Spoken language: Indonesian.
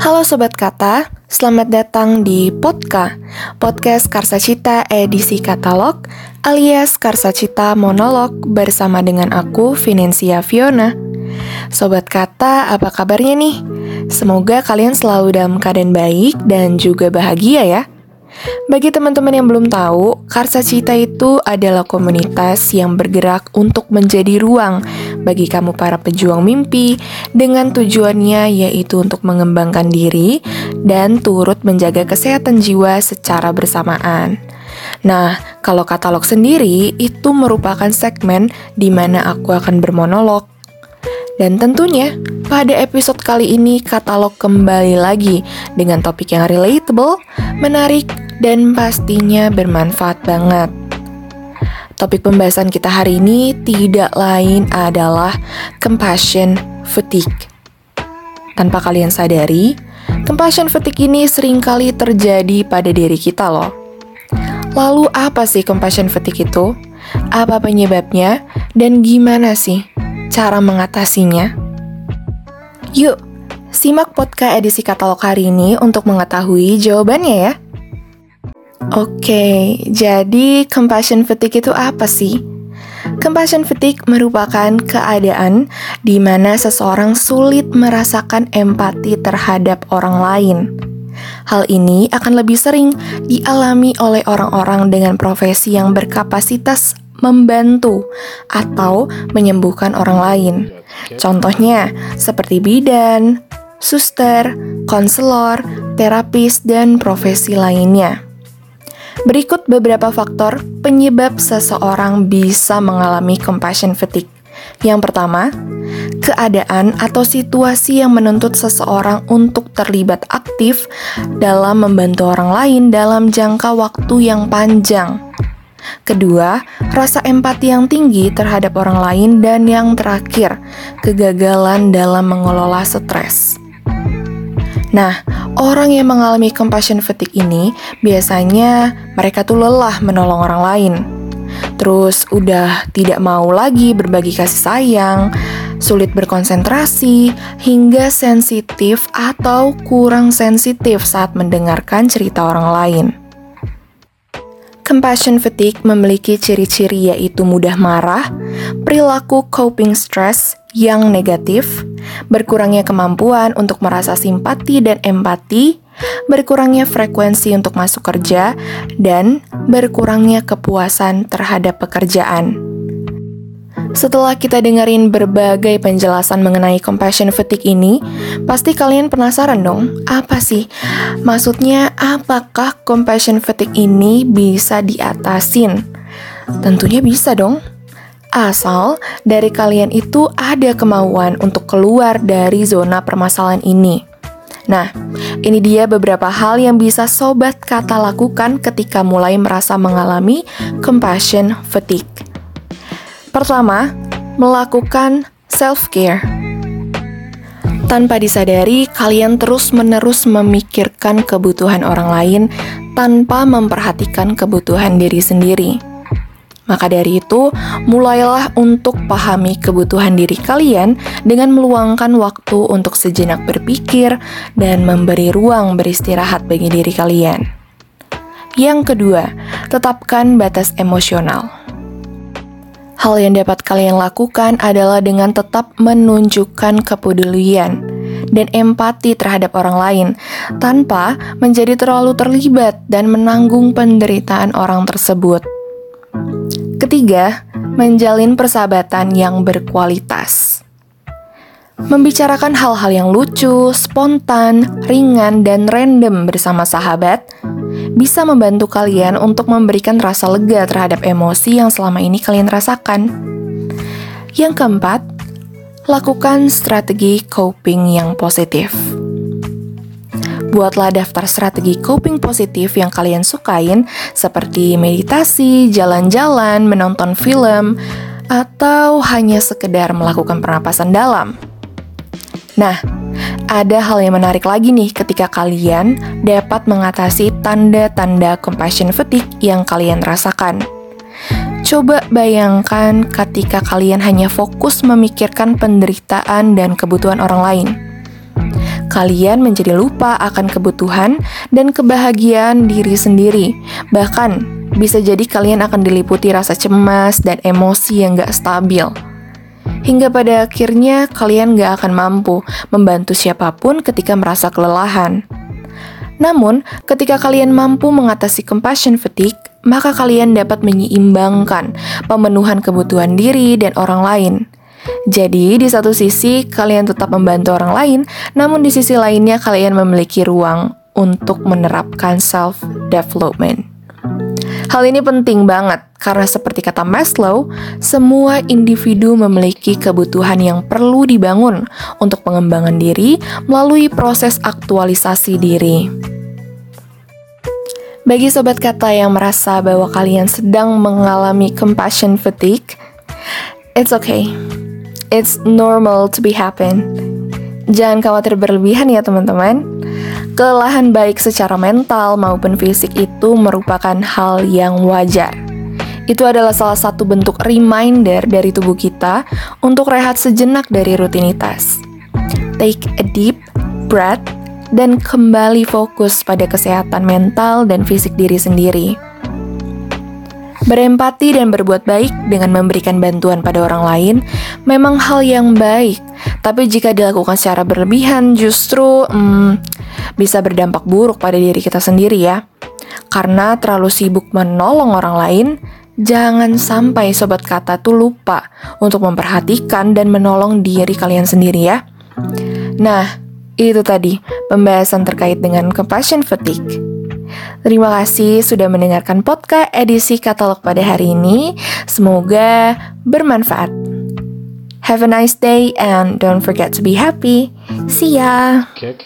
Halo Sobat Kata, selamat datang di Podka, podcast Karsa Cita edisi katalog alias Karsa Cita monolog bersama dengan aku, Vinencia Fiona. Sobat Kata, apa kabarnya nih? Semoga kalian selalu dalam keadaan baik dan juga bahagia ya. Bagi teman-teman yang belum tahu, Karsa Cita itu adalah komunitas yang bergerak untuk menjadi ruang bagi kamu para pejuang mimpi dengan tujuannya yaitu untuk mengembangkan diri dan turut menjaga kesehatan jiwa secara bersamaan. Nah, kalau katalog sendiri itu merupakan segmen di mana aku akan bermonolog. Dan tentunya, pada episode kali ini katalog kembali lagi dengan topik yang relatable, menarik, dan pastinya bermanfaat banget. Topik pembahasan kita hari ini tidak lain adalah compassion fatigue. Tanpa kalian sadari, compassion fatigue ini sering kali terjadi pada diri kita loh. Lalu apa sih compassion fatigue itu? Apa penyebabnya? Dan gimana sih cara mengatasinya? Yuk, simak podcast edisi katalog hari ini untuk mengetahui jawabannya ya. Oke, jadi compassion fatigue itu apa sih? Compassion fatigue merupakan keadaan di mana seseorang sulit merasakan empati terhadap orang lain. Hal ini akan lebih sering dialami oleh orang-orang dengan profesi yang berkapasitas membantu atau menyembuhkan orang lain. Contohnya seperti bidan, suster, konselor, terapis, dan profesi lainnya. Berikut beberapa faktor penyebab seseorang bisa mengalami compassion fatigue. Yang pertama, keadaan atau situasi yang menuntut seseorang untuk terlibat aktif dalam membantu orang lain dalam jangka waktu yang panjang. Kedua, rasa empati yang tinggi terhadap orang lain dan yang terakhir, kegagalan dalam mengelola stres. Nah, orang yang mengalami compassion fatigue ini biasanya mereka tuh lelah menolong orang lain. Terus udah tidak mau lagi berbagi kasih sayang, sulit berkonsentrasi, hingga sensitif atau kurang sensitif saat mendengarkan cerita orang lain. Compassion fatigue memiliki ciri-ciri yaitu mudah marah, perilaku coping stress yang negatif, berkurangnya kemampuan untuk merasa simpati dan empati, berkurangnya frekuensi untuk masuk kerja, dan berkurangnya kepuasan terhadap pekerjaan. Setelah kita dengerin berbagai penjelasan mengenai compassion fatigue ini, pasti kalian penasaran dong, apa sih? Maksudnya, apakah compassion fatigue ini bisa diatasin? Tentunya bisa dong. Asal dari kalian itu ada kemauan untuk keluar dari zona permasalahan ini. Nah, ini dia beberapa hal yang bisa sobat kata lakukan ketika mulai merasa mengalami compassion fatigue. Pertama, melakukan self-care. Tanpa disadari, kalian terus-menerus memikirkan kebutuhan orang lain tanpa memperhatikan kebutuhan diri sendiri. Maka dari itu, mulailah untuk pahami kebutuhan diri kalian dengan meluangkan waktu untuk sejenak berpikir dan memberi ruang beristirahat bagi diri kalian. Yang kedua, tetapkan batas emosional. Hal yang dapat kalian lakukan adalah dengan tetap menunjukkan kepedulian dan empati terhadap orang lain tanpa menjadi terlalu terlibat dan menanggung penderitaan orang tersebut. Ketiga, menjalin persahabatan yang berkualitas. Membicarakan hal-hal yang lucu, spontan, ringan, dan random bersama sahabat bisa membantu kalian untuk memberikan rasa lega terhadap emosi yang selama ini kalian rasakan. Yang keempat, lakukan strategi coping yang positif. Buatlah daftar strategi coping positif yang kalian sukain, seperti meditasi, jalan-jalan, menonton film, atau hanya sekedar melakukan pernapasan dalam. Nah, ada hal yang menarik lagi nih ketika kalian dapat mengatasi tanda-tanda compassion fatigue yang kalian rasakan. Coba bayangkan ketika kalian hanya fokus memikirkan penderitaan dan kebutuhan orang lain. Kalian menjadi lupa akan kebutuhan dan kebahagiaan diri sendiri. Bahkan, bisa jadi kalian akan diliputi rasa cemas dan emosi yang gak stabil. Hingga pada akhirnya kalian gak akan mampu membantu siapa pun ketika merasa kelelahan. Namun, ketika kalian mampu mengatasi compassion fatigue, maka kalian dapat menyeimbangkan pemenuhan kebutuhan diri dan orang lain. Jadi, di satu sisi kalian tetap membantu orang lain, namun di sisi lainnya kalian memiliki ruang untuk menerapkan self-development. Hal ini penting banget karena seperti kata Maslow, semua individu memiliki kebutuhan yang perlu dibangun untuk pengembangan diri melalui proses aktualisasi diri. Bagi sobat kata yang merasa bahwa kalian sedang mengalami compassion fatigue, it's okay. It's normal to be happen. Jangan khawatir berlebihan ya teman-teman. Kelelahan baik secara mental maupun fisik itu merupakan hal yang wajar. Itu adalah salah satu bentuk reminder dari tubuh kita untuk rehat sejenak dari rutinitas. Take a deep breath dan kembali fokus pada kesehatan mental dan fisik diri sendiri. Berempati dan berbuat baik dengan memberikan bantuan pada orang lain memang hal yang baik, tapi jika dilakukan secara berlebihan justru hmm, bisa berdampak buruk pada diri kita sendiri ya. Karena terlalu sibuk menolong orang lain, jangan sampai sobat kata tuh lupa untuk memperhatikan dan menolong diri kalian sendiri ya. Nah, itu tadi pembahasan terkait dengan compassion fatigue. Terima kasih sudah mendengarkan podcast edisi katalog pada hari ini. Semoga bermanfaat. Have a nice day and don't forget to be happy. See ya. Kick.